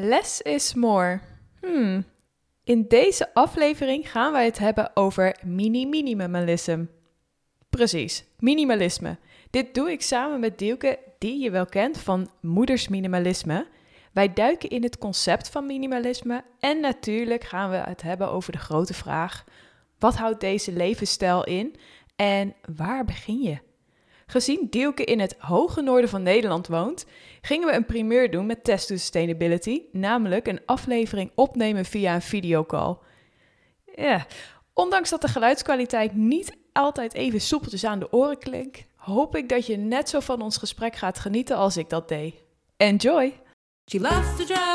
Less is more. Hmm. In deze aflevering gaan wij het hebben over mini-minimalism. Precies, minimalisme. Dit doe ik samen met Dielke, die je wel kent van Moeders Minimalisme. Wij duiken in het concept van minimalisme en natuurlijk gaan we het hebben over de grote vraag: wat houdt deze levensstijl in en waar begin je? Gezien Dielke in het hoge noorden van Nederland woont, gingen we een primeur doen met Test to Sustainability, namelijk een aflevering opnemen via een videocall. Ja, ondanks dat de geluidskwaliteit niet altijd even soepeltjes aan de oren klinkt, hoop ik dat je net zo van ons gesprek gaat genieten als ik dat deed. Enjoy! She to a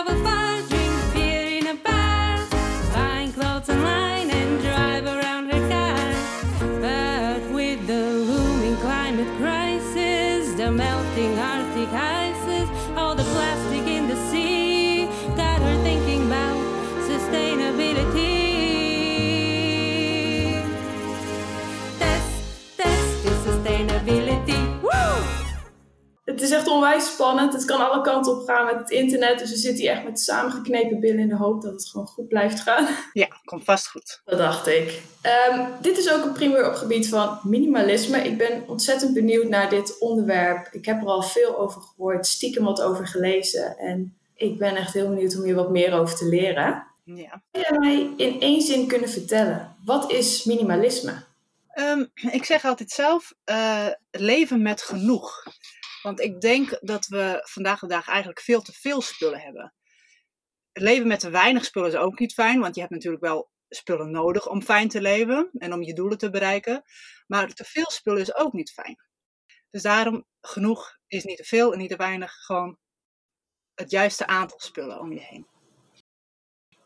echt onwijs spannend. Het kan alle kanten op gaan met het internet. Dus we zitten hier echt met samengeknepen billen in de hoop dat het gewoon goed blijft gaan. Ja, komt vast goed. Dat dacht ik. Ehm, dit is ook een primeur op gebied van minimalisme. Ik ben ontzettend benieuwd naar dit onderwerp. Ik heb er al veel over gehoord, stiekem wat over gelezen. En ik ben echt heel benieuwd om hier wat meer over te leren. Ja. Zou jij mij in één zin kunnen vertellen? Wat is minimalisme? Ehm, ik zeg altijd zelf, eh, leven met genoeg. Want ik denk dat we vandaag de dag eigenlijk veel te veel spullen hebben. Leven met te weinig spullen is ook niet fijn, want je hebt natuurlijk wel spullen nodig om fijn te leven en om je doelen te bereiken. Maar te veel spullen is ook niet fijn. Dus daarom, genoeg is niet te veel en niet te weinig. Gewoon het juiste aantal spullen om je heen.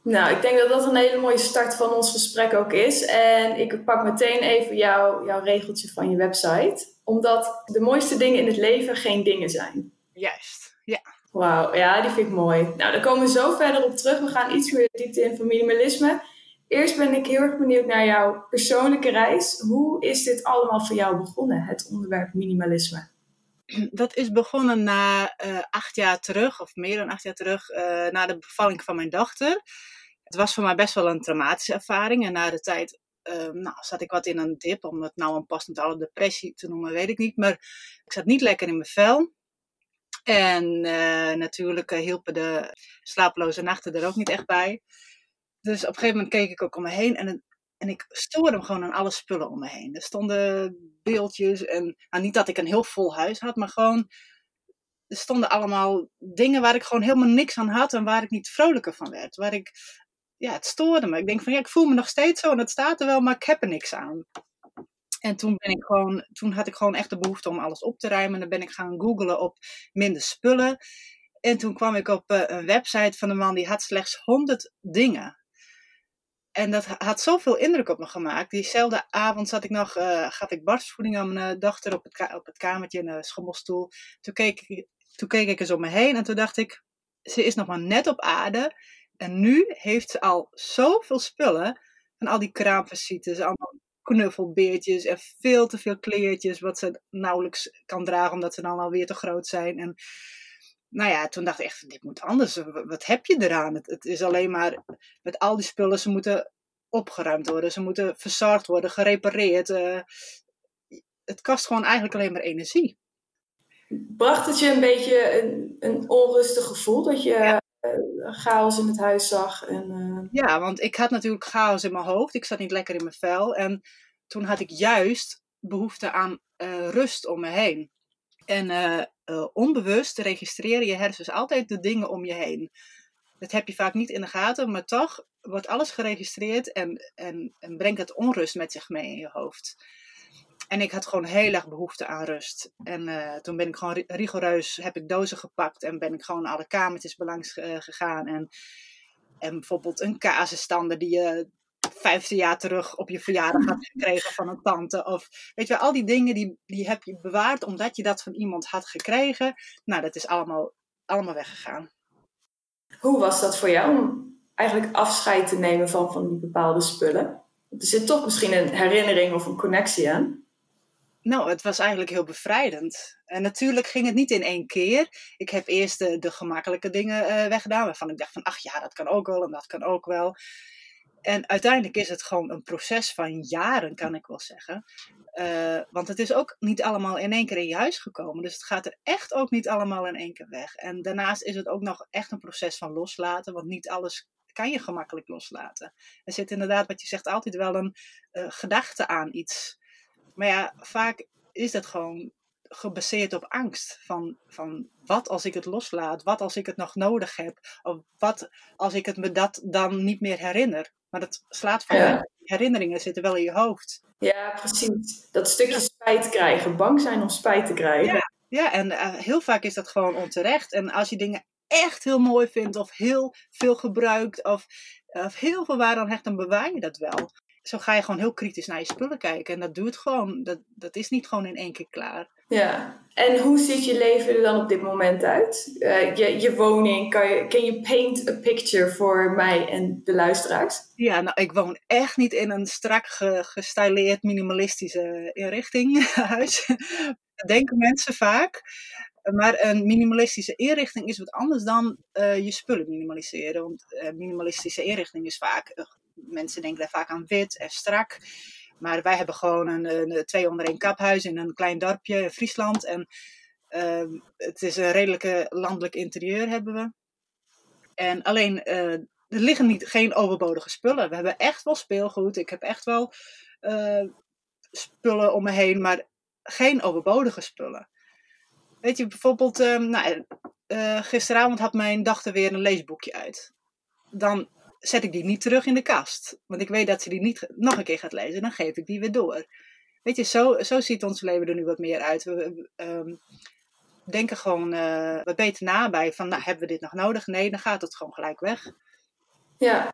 Nou, ik denk dat dat een hele mooie start van ons gesprek ook is. En ik pak meteen even jou, jouw regeltje van je website. Omdat de mooiste dingen in het leven geen dingen zijn. Juist, ja. Wauw, ja, die vind ik mooi. Nou, daar komen we zo verder op terug. We gaan iets meer diepte in van minimalisme. Eerst ben ik heel erg benieuwd naar jouw persoonlijke reis. Hoe is dit allemaal voor jou begonnen, het onderwerp minimalisme? Dat is begonnen na eh, acht jaar terug, of meer dan acht jaar terug, eh, na de bevalling van mijn dochter. Het was voor mij best wel een traumatische ervaring. En na de tijd eh, nou, zat ik wat in een dip, om het nou een alle depressie te noemen, weet ik niet. Maar ik zat niet lekker in mijn vel. En eh, natuurlijk eh, hielpen de slapeloze nachten er ook niet echt bij. Dus op een gegeven moment keek ik ook om me heen en, en ik stoorde me gewoon aan alle spullen om me heen. Er stonden beeldjes en nou, niet dat ik een heel vol huis had, maar gewoon er stonden allemaal dingen waar ik gewoon helemaal niks aan had en waar ik niet vrolijker van werd. Waar ik, ja, het stoorde me. Ik denk van ja, ik voel me nog steeds zo en het staat er wel, maar ik heb er niks aan. En toen, ben ik gewoon, toen had ik gewoon echt de behoefte om alles op te ruimen. En dan ben ik gaan googlen op minder spullen. En toen kwam ik op eh, een website van een man die had slechts 100 dingen. En dat ha- had zoveel indruk op me gemaakt. Diezelfde avond zat ik nog, eh, gaf ik borstvoeding aan mijn eh, dochter op het, op het kamertje in de schommelstoel. Toen keek, toen keek ik eens om me heen en toen dacht ik, ze is nog maar net op aarde. En nu heeft ze al zoveel spullen. Van al die kraamvisites, allemaal knuffelbeertjes en veel te veel kleertjes. Wat ze nauwelijks kan dragen omdat ze dan alweer te groot zijn. En nou ja, toen dacht ik echt, dit moet anders. Wat heb je eraan? Het, het is alleen maar met al die spullen, ze moeten opgeruimd worden. Ze moeten verzorgd worden, gerepareerd. eh, het kost gewoon eigenlijk alleen maar energie. Bracht het je een beetje een, een onrustig gevoel dat je Ja. Eh, chaos in het huis zag? En, eh, Ja, want ik had natuurlijk chaos in mijn hoofd. Ik zat niet lekker in mijn vel. En toen had ik juist behoefte aan eh, rust om me heen. En onbewust registreren je hersens altijd de dingen om je heen. Dat heb je vaak niet in de gaten, maar toch wordt alles geregistreerd en, en, en brengt het onrust met zich mee in je hoofd. En ik had gewoon heel erg behoefte aan rust. En eh, toen ben ik gewoon ri- rigoureus, heb ik dozen gepakt en ben ik gewoon alle kamertjes belangs eh, gegaan. En, en bijvoorbeeld een kazenstander die je 15 jaar terug op je verjaardag had gekregen van een tante. Of weet je wel, al die dingen die, die heb je bewaard omdat je dat van iemand had gekregen. Nou, dat is allemaal, allemaal weggegaan. hoe was dat voor jou om eigenlijk afscheid te nemen van, van die bepaalde spullen? Er zit toch misschien een herinnering of een connectie aan. Nou, het was eigenlijk heel bevrijdend. En natuurlijk ging het niet in één keer. Ik heb eerst de, gemakkelijke dingen eh, weggedaan, waarvan ik dacht van, ach ja, dat kan ook wel en dat kan ook wel. En uiteindelijk is het gewoon een proces van jaren, kan ik wel zeggen. Eh, want het is ook niet allemaal in één keer in je huis gekomen. Dus het gaat er echt ook niet allemaal in één keer weg. En daarnaast is het ook nog echt een proces van loslaten. Want niet alles kan je gemakkelijk loslaten. Er zit inderdaad, wat je zegt, altijd wel een uh, gedachte aan iets. Maar ja, vaak is dat gewoon gebaseerd op angst. Van, van wat als ik het loslaat? Wat als ik het nog nodig heb? Of wat als ik het me dat dan niet meer herinner? Maar dat slaat van Ja. herinneringen zitten wel in je hoofd. Ja, precies. Dat stukje spijt krijgen. Bang zijn om spijt te krijgen. Ja, en eh, heel vaak is dat gewoon onterecht. En als je dingen echt heel mooi vindt, of heel veel gebruikt, of, of heel veel waarde aan hecht, dan bewaar je dat wel. Zo ga je gewoon heel kritisch naar je spullen kijken. En dat duurt gewoon, dat, dat is niet gewoon in één keer klaar. Ja. En hoe ziet je leven er dan op dit moment uit? Eh, je, je woning, kan je, can you paint a picture voor mij en de luisteraars? Ja, nou, ik woon echt niet in een strak ge, gestyleerd minimalistische inrichting huis. Dat denken mensen vaak. Maar een minimalistische inrichting is wat anders dan eh, je spullen minimaliseren. Want eh, minimalistische inrichting is vaak, mensen denken daar vaak aan wit en strak. Maar wij hebben gewoon een, een twee onder één kaphuis in een klein dorpje in Friesland. En ehm, het is een redelijke landelijk interieur hebben we. En alleen, eh, er liggen niet, geen overbodige spullen. We hebben echt wel speelgoed. Ik heb echt wel eh, spullen om me heen, maar geen overbodige spullen. Weet je, bijvoorbeeld, ehm, nou, eh, gisteravond had mijn dochter weer een leesboekje uit. Dan zet ik die niet terug in de kast. Want ik weet dat ze die niet nog een keer gaat lezen. Dan geef ik die weer door. Weet je, zo, zo ziet ons leven er nu wat meer uit. We, ehm, denken gewoon eh, wat beter na bij van, nou, hebben we dit nog nodig? Nee, dan gaat het gewoon gelijk weg. Ja.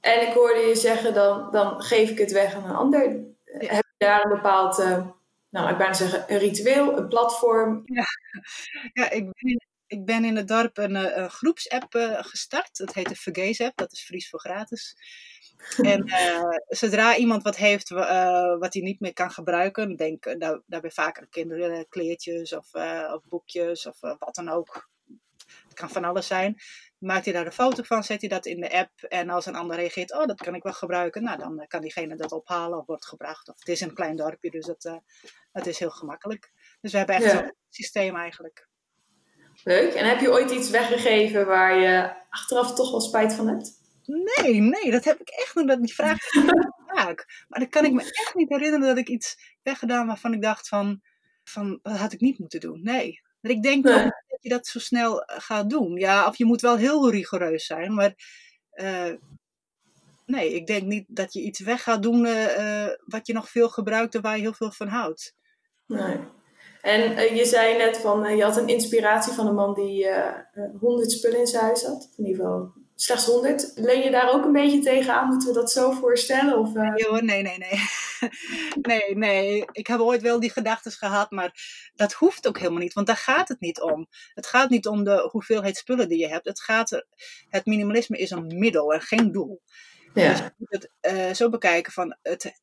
En ik hoorde je zeggen, dan, dan geef ik het weg aan een ander. Heb je daar een bepaald, eh, nou, ik bijna zeggen, een ritueel, een platform? Ja, ik ben in, ik ben in het dorp een, eh, een groepsapp eh, gestart. Dat heet de Vergees app, dat is Fries voor gratis. En eh, zodra iemand wat heeft wa- wat hij niet meer kan gebruiken, denk uh, daar, daarbij vaak aan kinderkleertjes of, of boekjes of wat dan ook. Het kan van alles zijn. Maakt hij daar een foto van, zet hij dat in de app. En als een ander reageert, oh dat kan ik wel gebruiken. Nou, dan kan diegene dat ophalen of wordt gebracht. Of het is een klein dorpje, dus dat, dat is heel gemakkelijk. Dus we hebben echt Ja. zo'n systeem eigenlijk. Leuk. En heb je ooit iets weggegeven waar je achteraf toch wel spijt van hebt? Nee, nee, dat heb ik echt nog. Die vraag vaak. Maar dan kan ik me echt niet herinneren dat ik iets weggedaan waarvan ik dacht van, van dat had ik niet moeten doen. Nee. Want ik denk Nee. dat je dat zo snel eh, gaat doen. Ja, of je moet wel heel rigoureus zijn, maar eh, nee, ik denk niet dat je iets weg gaat doen eh, wat je nog veel gebruikt en waar je heel veel van houdt. Nee. En eh, je zei net van, eh, je had een inspiratie van een man die honderd spullen in zijn huis had. In ieder geval slechts honderd. Leen je daar ook een beetje tegenaan? Moeten we dat zo voorstellen? Of, eh, Nee hoor, nee, nee, nee. Nee, nee. Ik heb ooit wel die gedachten gehad, maar dat hoeft ook helemaal niet, want daar gaat het niet om. Het gaat niet om de hoeveelheid spullen die je hebt. Het, gaat er, het minimalisme is een middel en geen doel. Dus je moet het eh, zo bekijken van het.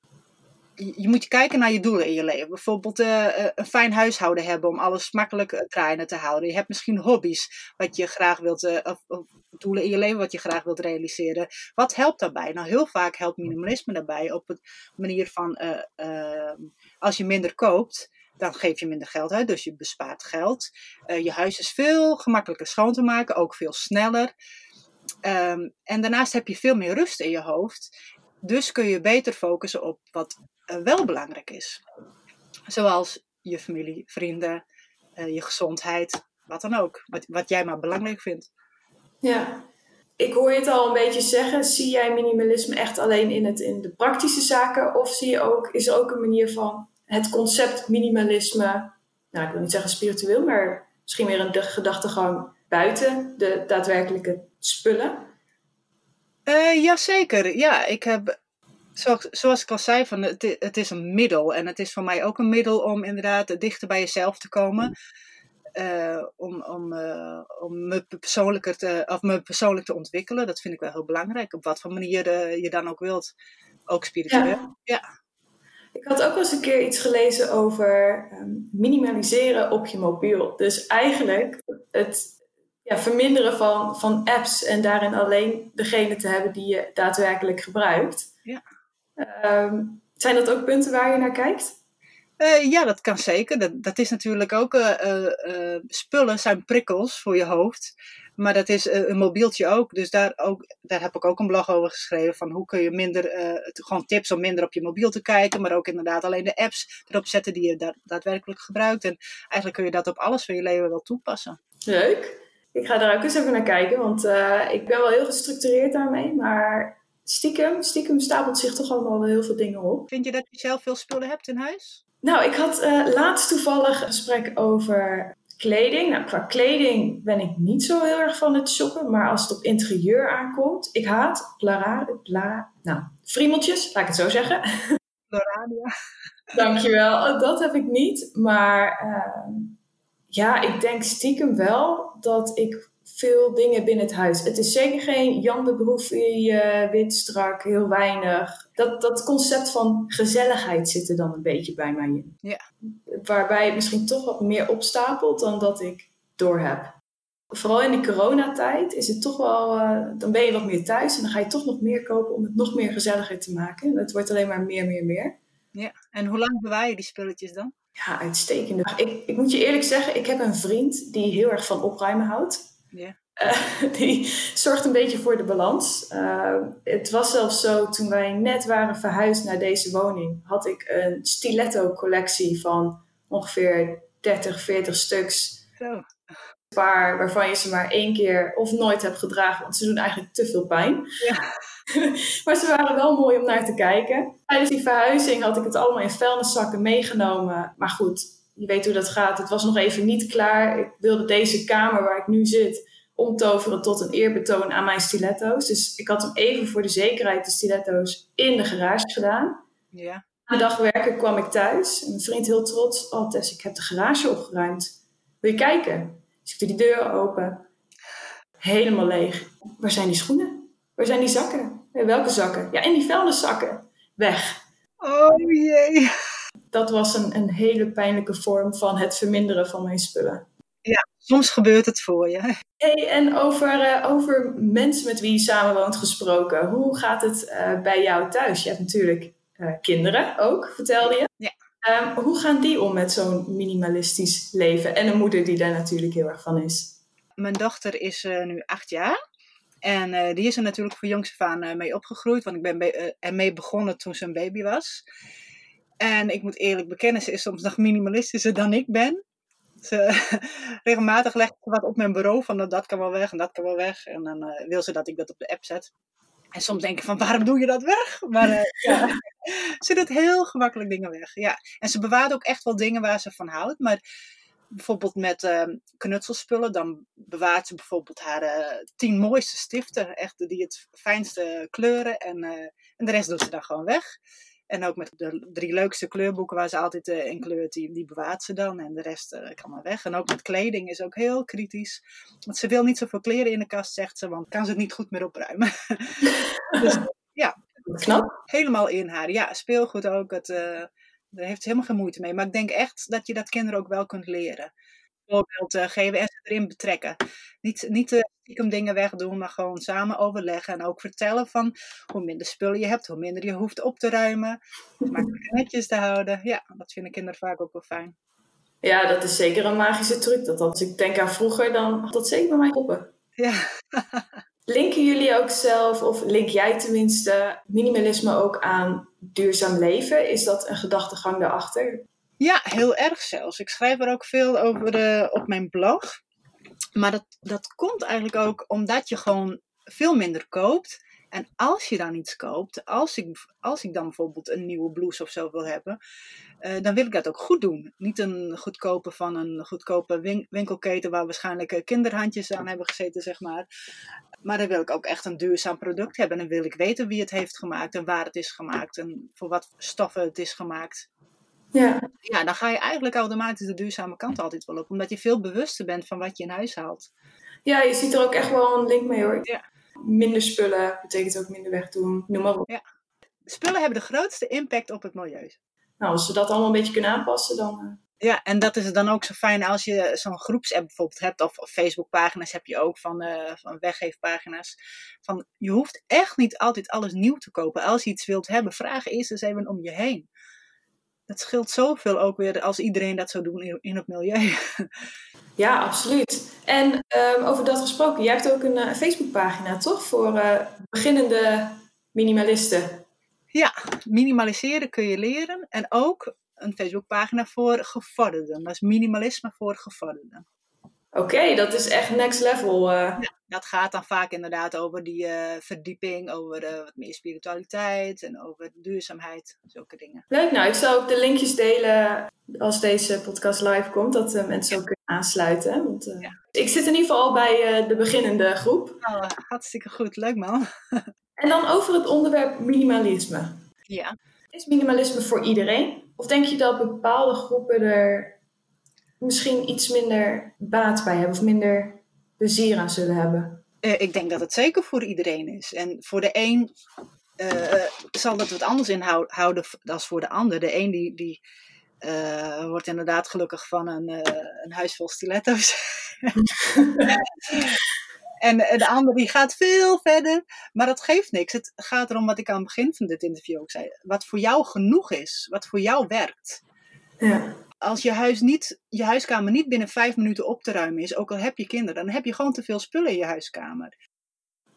Je moet kijken naar je doelen in je leven. Bijvoorbeeld eh, eh, een fijn huishouden hebben om alles makkelijk eh, draaiende te houden. Je hebt misschien hobby's wat je graag wilt, eh, of, doelen in je leven wat je graag wilt realiseren. Wat helpt daarbij? Nou, heel vaak helpt minimalisme daarbij op het manier van eh, eh, als je minder koopt, dan geef je minder geld uit, dus je bespaart geld. Eh, je huis is veel gemakkelijker schoon te maken, ook veel sneller. Ehm, en daarnaast heb je veel meer rust in je hoofd. Dus kun je beter focussen op wat eh, wel belangrijk is. Zoals je familie, vrienden, eh, je gezondheid, wat dan ook. Wat, wat jij maar belangrijk vindt. ja. Ik hoor je het al een beetje zeggen. Zie jij minimalisme echt alleen in, het, in de praktische zaken? Of zie je ook, is er ook een manier van het concept minimalisme, nou ik wil niet zeggen spiritueel, maar misschien weer een gedachtegang buiten de daadwerkelijke spullen? Eh Jazeker, ja. Ik heb, zoals, zoals ik al zei, van het, het is een middel. En het is voor mij ook een middel om inderdaad dichter bij jezelf te komen. Eh, om, om, eh, om me persoonlijker te, of me persoonlijk te ontwikkelen. Dat vind ik wel heel belangrijk. Op wat voor manier eh, je dan ook wilt. Ook spiritueel. Ja. Ja. Ik had ook wel eens een keer iets gelezen over ehm, minimaliseren op je mobiel. Dus eigenlijk het ja, verminderen van, van apps en daarin alleen degene te hebben die je daadwerkelijk gebruikt. Ja. Ehm, zijn dat ook punten waar je naar kijkt? Eh, ja, dat kan zeker. Dat, dat is natuurlijk ook. eh, eh, spullen zijn prikkels voor je hoofd. Maar dat is een mobieltje ook. Dus daar, ook. daar heb ik ook een blog over geschreven. Van hoe kun je minder. gewoon tips om minder op je mobiel te kijken. Maar ook inderdaad alleen de apps erop zetten die je da- daadwerkelijk gebruikt. En eigenlijk kun je dat op alles van je leven wel toepassen. Leuk. Ik ga daar ook eens even naar kijken, want ik ben wel heel gestructureerd daarmee. Maar stiekem, stiekem stapelt zich toch allemaal wel heel veel dingen op. Vind je dat je zelf veel spullen hebt in huis? Nou, ik had eh, laatst toevallig een gesprek over kleding. Nou, qua kleding ben ik niet zo heel erg van het shoppen. Maar als het op interieur aankomt, ik haat plara, pla, nou, friemeltjes, laat ik het zo zeggen. Dankjewel. Dat heb ik niet. Maar ehm, ja, ik denk stiekem wel dat ik veel dingen binnen het huis. Het is zeker geen Jan de Broefie, eh, wit, strak, heel weinig. Dat, dat concept van gezelligheid zit er dan een beetje bij mij in. Ja. Waarbij het misschien toch wat meer opstapelt dan dat ik doorheb. Vooral in de coronatijd is het toch wel, eh, dan ben je wat meer thuis en dan ga je toch nog meer kopen om het nog meer gezelliger te maken. Het wordt alleen maar meer, meer, meer. Ja. En hoe lang bewaar je die spulletjes dan? Ja, uitstekende. Ik, ik moet je eerlijk zeggen, ik heb een vriend die heel erg van opruimen houdt. Eh, die zorgt een beetje voor de balans. Eh, het was zelfs zo, toen wij net waren verhuisd naar deze woning, had ik een stiletto-collectie van ongeveer 30, 40 stuks. Zo. Een paar waarvan je ze maar één keer of nooit hebt gedragen, want ze doen eigenlijk te veel pijn. Ja. maar ze waren wel mooi om naar te kijken. Tijdens die verhuizing had ik het allemaal in vuilniszakken meegenomen. Maar goed, je weet hoe dat gaat. Het was nog even niet klaar. Ik wilde deze kamer waar ik nu zit omtoveren tot een eerbetoon aan mijn stiletto's. Dus ik had hem even voor de zekerheid de stiletto's in de garage gedaan. Ja. Na de dag werken kwam ik thuis. En mijn vriend heel trots. Oh Tess, ik heb de garage opgeruimd. Wil je kijken? Dus ik doe die deur open. Helemaal leeg. Waar zijn die schoenen? Waar zijn die zakken? Eh, welke zakken? Ja, in die vuilniszakken. Weg. Oh jee. Dat was een, een hele pijnlijke vorm van het verminderen van mijn spullen. Soms gebeurt het voor je. Hey, en over, eh, over mensen met wie je samenwoont gesproken. Hoe gaat het eh, bij jou thuis? Je hebt natuurlijk eh, kinderen ook, vertelde je. Ja. Ehm, hoe gaan die om met zo'n minimalistisch leven? En een moeder die daar natuurlijk heel erg van is. Mijn dochter is nu acht jaar. En die is er natuurlijk voor jongs af aan mee opgegroeid. Want ik ben be- ermee begonnen toen ze een baby was. En ik moet eerlijk bekennen, ze is soms nog minimalistischer dan ik ben. Ze, regelmatig legt ze wat op mijn bureau van nou, dat kan wel weg en dat kan wel weg. En dan eh, wil ze dat ik dat op de app zet. En soms denk ik van waarom doe je dat weg? Maar eh, ja, ze doet heel gemakkelijk dingen weg. Ja. En ze bewaart ook echt wel dingen waar ze van houdt. Maar bijvoorbeeld met eh, knutselspullen, dan bewaart ze bijvoorbeeld haar eh, tien mooiste stiften. Echt die het fijnste kleuren. En, en de rest doet ze dan gewoon weg. En ook met de drie leukste kleurboeken waar ze altijd eh, in kleurt, die, die bewaart ze dan. En de rest eh, kan maar weg. En ook met kleding is ook heel kritisch. Want ze wil niet zoveel kleren in de kast, zegt ze, want kan ze het niet goed meer opruimen. dus Knap. helemaal in haar. Ja, speelgoed ook. Het, eh, daar heeft ze helemaal geen moeite mee. Maar ik denk echt dat je dat kinderen ook wel kunt leren. Voorbeeld eh, geven en ze erin betrekken. Niet, niet eh, stiekem dingen wegdoen, maar gewoon samen overleggen. En ook vertellen van hoe minder spullen je hebt, hoe minder je hoeft op te ruimen. Het netjes te houden. Ja, dat vinden kinderen vaak ook wel fijn. Ja, dat is zeker een magische truc. Dat als ik denk aan vroeger, dan had dat zeker bij mij geholpen. Ja. Linken jullie ook zelf, of link jij tenminste, minimalisme ook aan duurzaam leven? Is dat een gedachtegang daarachter? Ja, heel erg zelfs. Ik schrijf er ook veel over eh, op mijn blog. Maar dat, dat komt eigenlijk ook omdat je gewoon veel minder koopt. En als je dan iets koopt, als ik, als ik dan bijvoorbeeld een nieuwe blouse of zo wil hebben, eh, dan wil ik dat ook goed doen. Niet een goedkope van een goedkope win- winkelketen waar waarschijnlijk eh, kinderhandjes aan hebben gezeten, zeg maar. Maar dan wil ik ook echt een duurzaam product hebben. En dan wil ik weten wie het heeft gemaakt en waar het is gemaakt en voor wat stoffen het is gemaakt Ja, ja, dan ga je eigenlijk automatisch de duurzame kant altijd wel op. Omdat je veel bewuster bent van wat je in huis haalt. ja je ziet er ook echt wel een link mee hoor. Ja. Minder spullen betekent ook minder wegdoen, noem maar op. Spullen hebben de grootste impact op het milieu. nou, als we dat allemaal een beetje kunnen aanpassen, dan... eh, Ja, en dat is dan ook zo fijn als je zo'n groepsapp bijvoorbeeld hebt, of of Facebookpagina's heb je ook van, eh, van weggeefpagina's. Van, je hoeft echt niet altijd alles nieuw te kopen. Als je iets wilt hebben, vraag eerst eens even om je heen. Dat scheelt zoveel ook weer als iedereen dat zou doen in, in het milieu. Ja, absoluut. En ehm, over dat gesproken, jij hebt ook een eh, Facebookpagina, toch? Voor eh, beginnende minimalisten. Ja, minimaliseren kun je leren. En ook een Facebookpagina voor gevorderden. Dat is minimalisme voor gevorderden. Oké, dat is echt next level. eh. Dat gaat dan vaak inderdaad over die eh, verdieping, over eh, wat meer spiritualiteit en over duurzaamheid, zulke dingen. Leuk, nou, ik zal ook de linkjes delen als deze podcast live komt, dat mensen ook kunnen aansluiten. Want, Ik zit in ieder geval al bij de beginnende groep. Nou, hartstikke goed, leuk man. En dan over het onderwerp minimalisme. Ja. Is minimalisme voor iedereen? Of denk je dat bepaalde groepen er misschien iets minder baat bij hebben of minder plezier aan zullen hebben? Eh, ik denk dat het zeker voor iedereen is. En voor de een eh, zal dat wat anders inhouden dan voor de ander. De een die, die eh, wordt inderdaad gelukkig van een, eh, een huis vol stiletto's. en de ander die gaat veel verder. Maar dat geeft niks. Het gaat erom wat ik aan het begin van dit interview ook zei. Wat voor jou genoeg is. Wat voor jou werkt. Ja. Als je, huis niet, je huiskamer niet binnen vijf minuten op te ruimen is, ook al heb je kinderen, dan heb je gewoon te veel spullen in je huiskamer.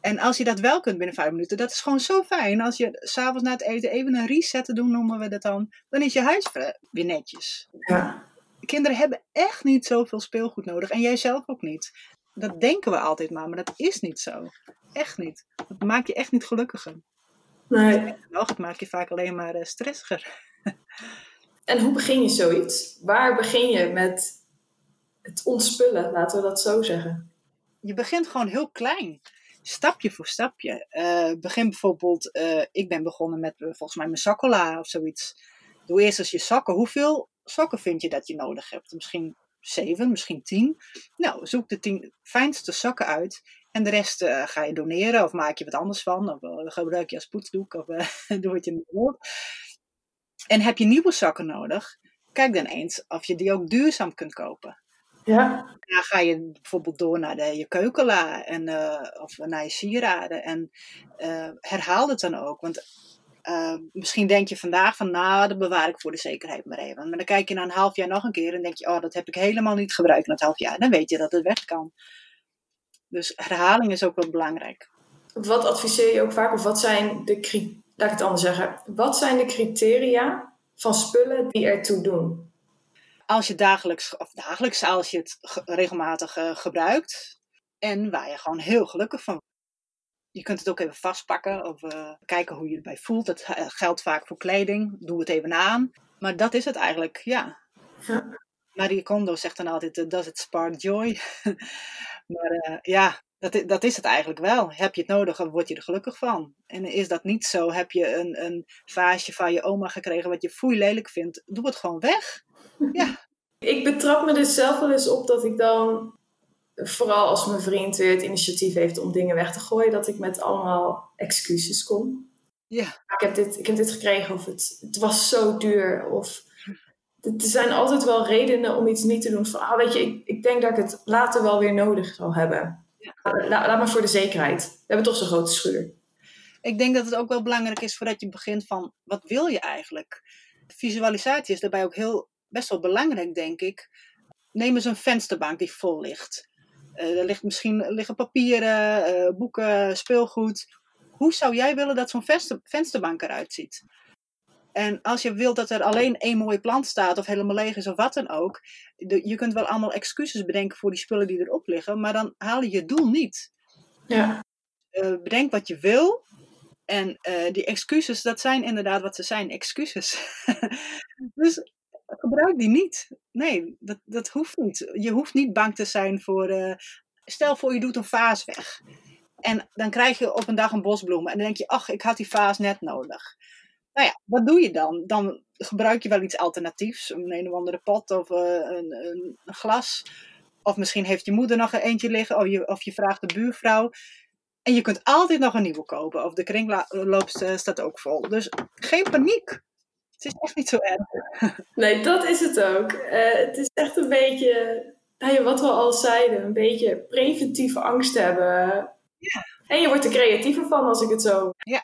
En als je dat wel kunt binnen vijf minuten, dat is gewoon zo fijn. Als je s'avonds na het eten even een reset te doen, noemen we dat dan, dan is je huis weer netjes. ja. Kinderen hebben echt niet zoveel speelgoed nodig. En jij zelf ook niet. Dat denken we altijd maar, maar dat is niet zo. Echt niet. Dat maakt je echt niet gelukkiger. Nee. Het maakt je vaak alleen maar eh, stressiger. En hoe begin je zoiets? Waar begin je met het ontspullen, laten we dat zo zeggen? je begint gewoon heel klein. Stapje voor stapje. Eh, begin bijvoorbeeld, eh, ik ben begonnen met eh, volgens mij mijn sakkola of zoiets. Doe eerst eens je sokken. Hoeveel sokken vind je dat je nodig hebt? Misschien zeven, misschien tien. Nou, zoek de tien fijnste sokken uit. En de rest ga je doneren of maak je wat anders van. Of gebruik je als poetsdoek of doe wat je wilt. En heb je nieuwe sokken nodig? Kijk dan eens of je die ook duurzaam kunt kopen. Ja. Dan ga je bijvoorbeeld door naar de, je keukenla en, eh, of naar je sieraden. En eh, herhaal het dan ook. Want eh, misschien denk je vandaag van, nou, dat bewaar ik voor de zekerheid maar even. Maar dan kijk je na een half jaar nog een keer en denk je, oh, dat heb ik helemaal niet gebruikt in het half jaar. Dan weet je dat het weg kan. Dus herhaling is ook wel belangrijk. Wat adviseer je ook vaak? Of wat zijn de laat ik het anders zeggen. Wat zijn de criteria van spullen die ertoe doen? Als je dagelijks, of dagelijks, als je het ge- regelmatig eh, gebruikt en waar je gewoon heel gelukkig van. Je kunt het ook even vastpakken of eh, kijken hoe je erbij voelt. Dat eh, geldt vaak voor kleding. Doe het even aan. Maar dat is het eigenlijk, ja. Ja. Marie Kondo zegt dan altijd, does it spark joy? maar ja, dat, dat is het eigenlijk wel. Heb je het nodig, dan word je er gelukkig van. En is dat niet zo, heb je een, een vaasje van je oma gekregen wat je foei lelijk vindt, doe het gewoon weg. Ja, Ik betrap me dus zelf wel eens op dat ik dan, vooral als mijn vriend weer het initiatief heeft om dingen weg te gooien, dat ik met allemaal excuses kom. ja. Ik heb dit, ik heb dit gekregen of het, het was zo duur. Of er zijn altijd wel redenen om iets niet te doen. Van, ah, weet je, ik, ik denk dat ik het later wel weer nodig zal hebben. La- laat maar voor de zekerheid. We hebben toch zo'n grote schuur. Ik denk dat het ook wel belangrijk is voordat je begint van wat wil je eigenlijk? Visualisatie is daarbij ook heel best wel belangrijk, denk ik. Neem eens een vensterbank die vol ligt. Eh, er ligt misschien liggen papieren, eh, boeken, speelgoed. Hoe zou jij willen dat zo'n venster, vensterbank eruit ziet? En als je wilt dat er alleen één mooie plant staat of helemaal leeg is of wat dan ook. je kunt wel allemaal excuses bedenken voor die spullen die erop liggen, maar dan haal je je doel niet Ja. eh, bedenk wat je wil. En eh, die excuses, dat zijn inderdaad wat ze zijn, excuses. dus gebruik die niet. Nee, dat, dat hoeft niet. Je hoeft niet bang te zijn voor. eh, stel voor je doet een vaas weg. En dan krijg je op een dag een bosbloem. En dan denk je, ach, ik had die vaas net nodig. Nou ja, wat doe je dan? Dan gebruik je wel iets alternatiefs. Een een of andere pot of eh, een, een, glas. Of misschien heeft je moeder nog een eentje liggen. Of je, of je vraagt de buurvrouw. En je kunt altijd nog een nieuwe kopen. Of de kringloop eh, staat ook vol. Dus geen paniek. Het is echt niet zo erg. Nee, dat is het ook. Eh, het is echt een beetje, nou ja, wat we al zeiden, een beetje preventieve angst hebben. Ja. En je wordt er creatiever van als ik het zo. Ja,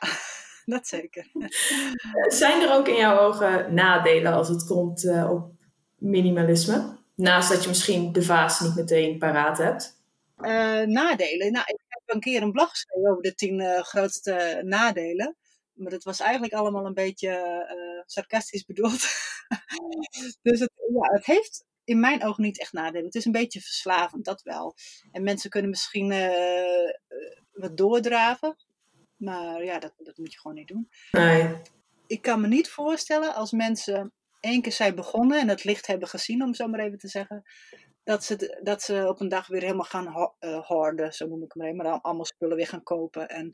dat zeker. Zijn er ook in jouw ogen nadelen als het komt eh, op minimalisme? Naast dat je misschien de vaas niet meteen paraat hebt. Eh, nadelen. Nou, ik heb een keer een blog geschreven over de tien eh, grootste nadelen. Maar dat was eigenlijk allemaal een beetje sarcastisch bedoeld. dus het, ja, het heeft in mijn ogen niet echt nadelen. Het is een beetje verslavend, dat wel. En mensen kunnen misschien wat doordraven. Maar ja, dat, dat moet je gewoon niet doen. Nee. Ik kan me niet voorstellen als mensen één keer zijn begonnen en het licht hebben gezien, om zo maar even te zeggen. Dat ze, dat ze op een dag weer helemaal gaan ho- eh, hoorden, zo noem ik hem even, maar dan allemaal spullen weer gaan kopen. En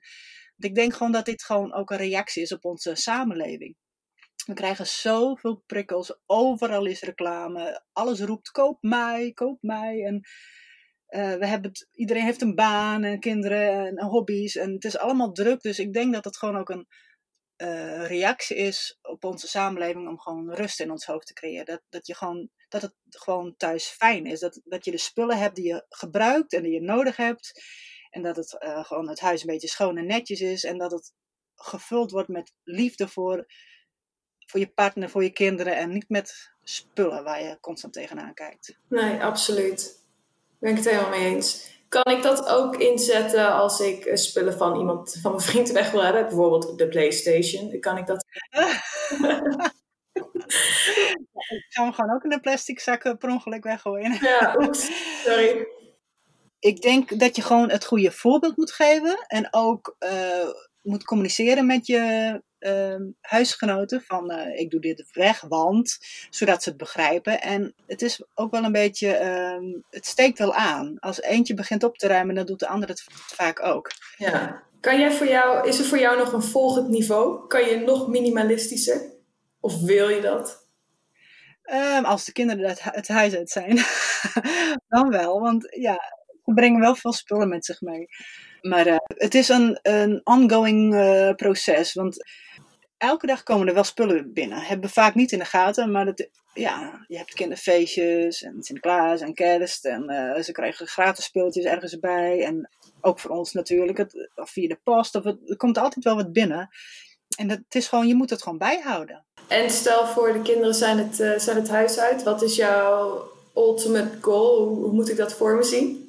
ik denk gewoon dat dit gewoon ook een reactie is op onze samenleving. We krijgen zoveel prikkels, overal is reclame, alles roept koop mij, koop mij. En eh, we hebben iedereen heeft een baan en kinderen en hobby's en het is allemaal druk. Dus ik denk dat het gewoon ook een eh, reactie is op onze samenleving om gewoon rust in ons hoofd te creëren. Dat, dat, je gewoon, dat het gewoon thuis fijn is. Dat, dat je de spullen hebt die je gebruikt en die je nodig hebt. En dat het eh, gewoon het huis een beetje schoon en netjes is. En dat het gevuld wordt met liefde voor, voor je partner, voor je kinderen. En niet met spullen waar je constant tegenaan kijkt. Nee, absoluut. Ben ik het helemaal mee eens. Kan ik dat ook inzetten als ik eh, spullen van iemand, van mijn vriend weg wil hebben? Bijvoorbeeld de PlayStation. Kan ik dat? Ik hem gewoon ook in een plastic zak per ongeluk weggooien. Ja, oeps. Sorry. ik denk dat je gewoon het goede voorbeeld moet geven. En ook eh, moet communiceren met je ehm, huisgenoten. Van eh, ik doe dit weg, want. Zodat ze het begrijpen. En het is ook wel een beetje. ehm, het steekt wel aan. Als eentje begint op te ruimen, dan doet de ander het vaak ook. Ja. Kan jij voor jou, is er voor jou nog een volgend niveau? Kan je nog minimalistischer? Of wil je dat? Ehm, als de kinderen het, hu- het huis uit zijn, dan wel. Want ja, ze brengen wel veel spullen met zich mee. Maar eh, het is een, een ongoing eh, proces. Want elke dag komen er wel spullen binnen. Hebben we vaak niet in de gaten, maar dat, ja, je hebt kinderfeestjes en Sinterklaas en kerst. En eh, ze krijgen gratis speeltjes ergens bij. En ook voor ons natuurlijk, het, of via de post. Of het, er komt altijd wel wat binnen. En dat, is gewoon, je moet het gewoon bijhouden. En stel voor de kinderen zijn het, eh, zijn het huis uit. Wat is jouw ultimate goal? Hoe moet ik dat voor me zien?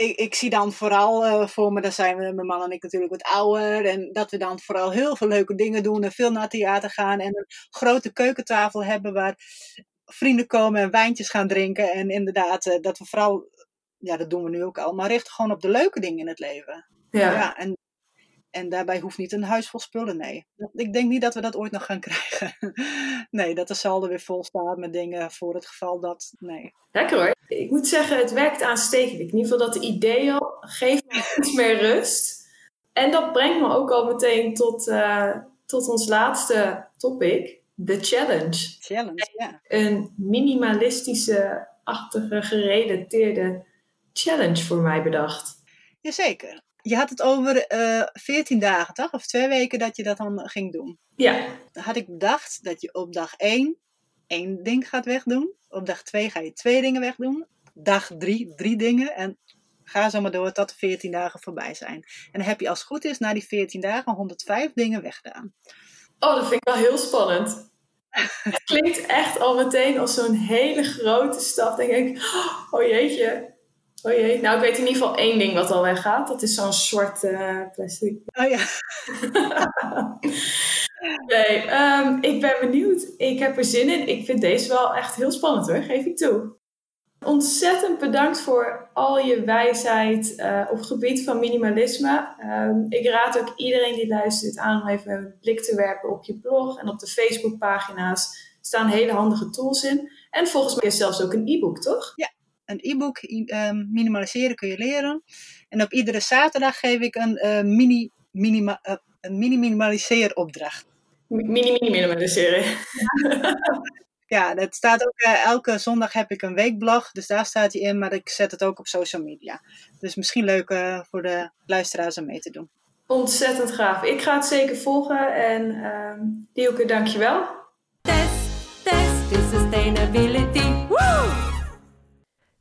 Ik, ik zie dan vooral eh, voor me, dan zijn we, mijn man en ik natuurlijk wat ouder. En dat we dan vooral heel veel leuke dingen doen en veel naar het theater gaan. En een grote keukentafel hebben waar vrienden komen en wijntjes gaan drinken. En inderdaad, eh, dat we vooral, ja dat doen we nu ook al, maar richten gewoon op de leuke dingen in het leven. Ja. Ja, en, en daarbij hoeft niet een huis vol spullen, nee. Ik denk niet dat we dat ooit nog gaan krijgen. Nee, dat de saldo weer vol staat met dingen voor het geval dat, nee. Lekker hoor. Ik moet zeggen, het werkt aanstekelijk. In ieder geval dat idee al geeft me iets meer rust. En dat brengt me ook al meteen tot, eh, tot ons laatste topic. De challenge. Challenge, ja. Een minimalistische, achtige, gerelateerde challenge voor mij bedacht. Jazeker. Je had het over eh 14 dagen, toch? Of twee weken dat je dat dan ging doen. Ja, Dan had ik bedacht dat je op dag 1 één ding gaat wegdoen. Op dag 2 ga je twee dingen wegdoen. Dag 3 drie dingen. En ga zo maar door tot de 14 dagen voorbij zijn. En dan heb je als het goed is na die 14 dagen 105 dingen weggedaan. oh, dat vind ik wel heel spannend. Het klinkt echt al meteen als zo'n hele grote stap. Dan denk ik, oh jeetje. Oh jee. Nou, ik weet in ieder geval één ding wat al weggaat. Dat is zo'n zwart eh, plastic. Oh ja, Nee, ehm, ik ben benieuwd. Ik heb er zin in. Ik vind deze wel echt heel spannend hoor, geef ik toe. Ontzettend bedankt voor al je wijsheid eh, op gebied van minimalisme. Ehm, ik raad ook iedereen die luistert aan om even een blik te werpen op je blog en op de Facebookpagina's. Er staan hele handige tools in. En volgens mij is zelfs ook een e-book, toch? Een e-book ehm, minimaliseren kun je leren. En op iedere zaterdag geef ik een eh, mini, minima, eh, een mini minimaliseer opdracht. Mini, mini, minimaliseren. Ja, dat staat ook, eh, elke zondag heb ik een weekblog, dus daar staat hij in, maar ik zet het ook op social media. Dus misschien leuk eh, voor de luisteraars om mee te doen. Ontzettend gaaf. Ik ga het zeker volgen. En ehm Dielke, dankjewel. Test, test to sustainability. Woo!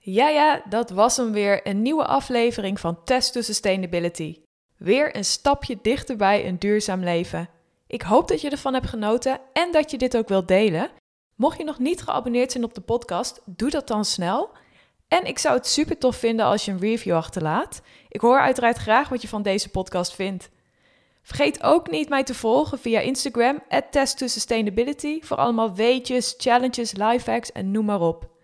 Ja, ja, dat was hem weer. Een nieuwe aflevering van Test to Sustainability. Weer een stapje dichterbij een duurzaam leven. Ik hoop dat je ervan hebt genoten en dat je dit ook wilt delen. Mocht je nog niet geabonneerd zijn op de podcast, doe dat dan snel. En ik zou het super tof vinden als je een review achterlaat. Ik hoor uiteraard graag wat je van deze podcast vindt. Vergeet ook niet mij te volgen via Instagram, Test to Sustainability, voor allemaal weetjes, challenges, lifehacks en noem maar op.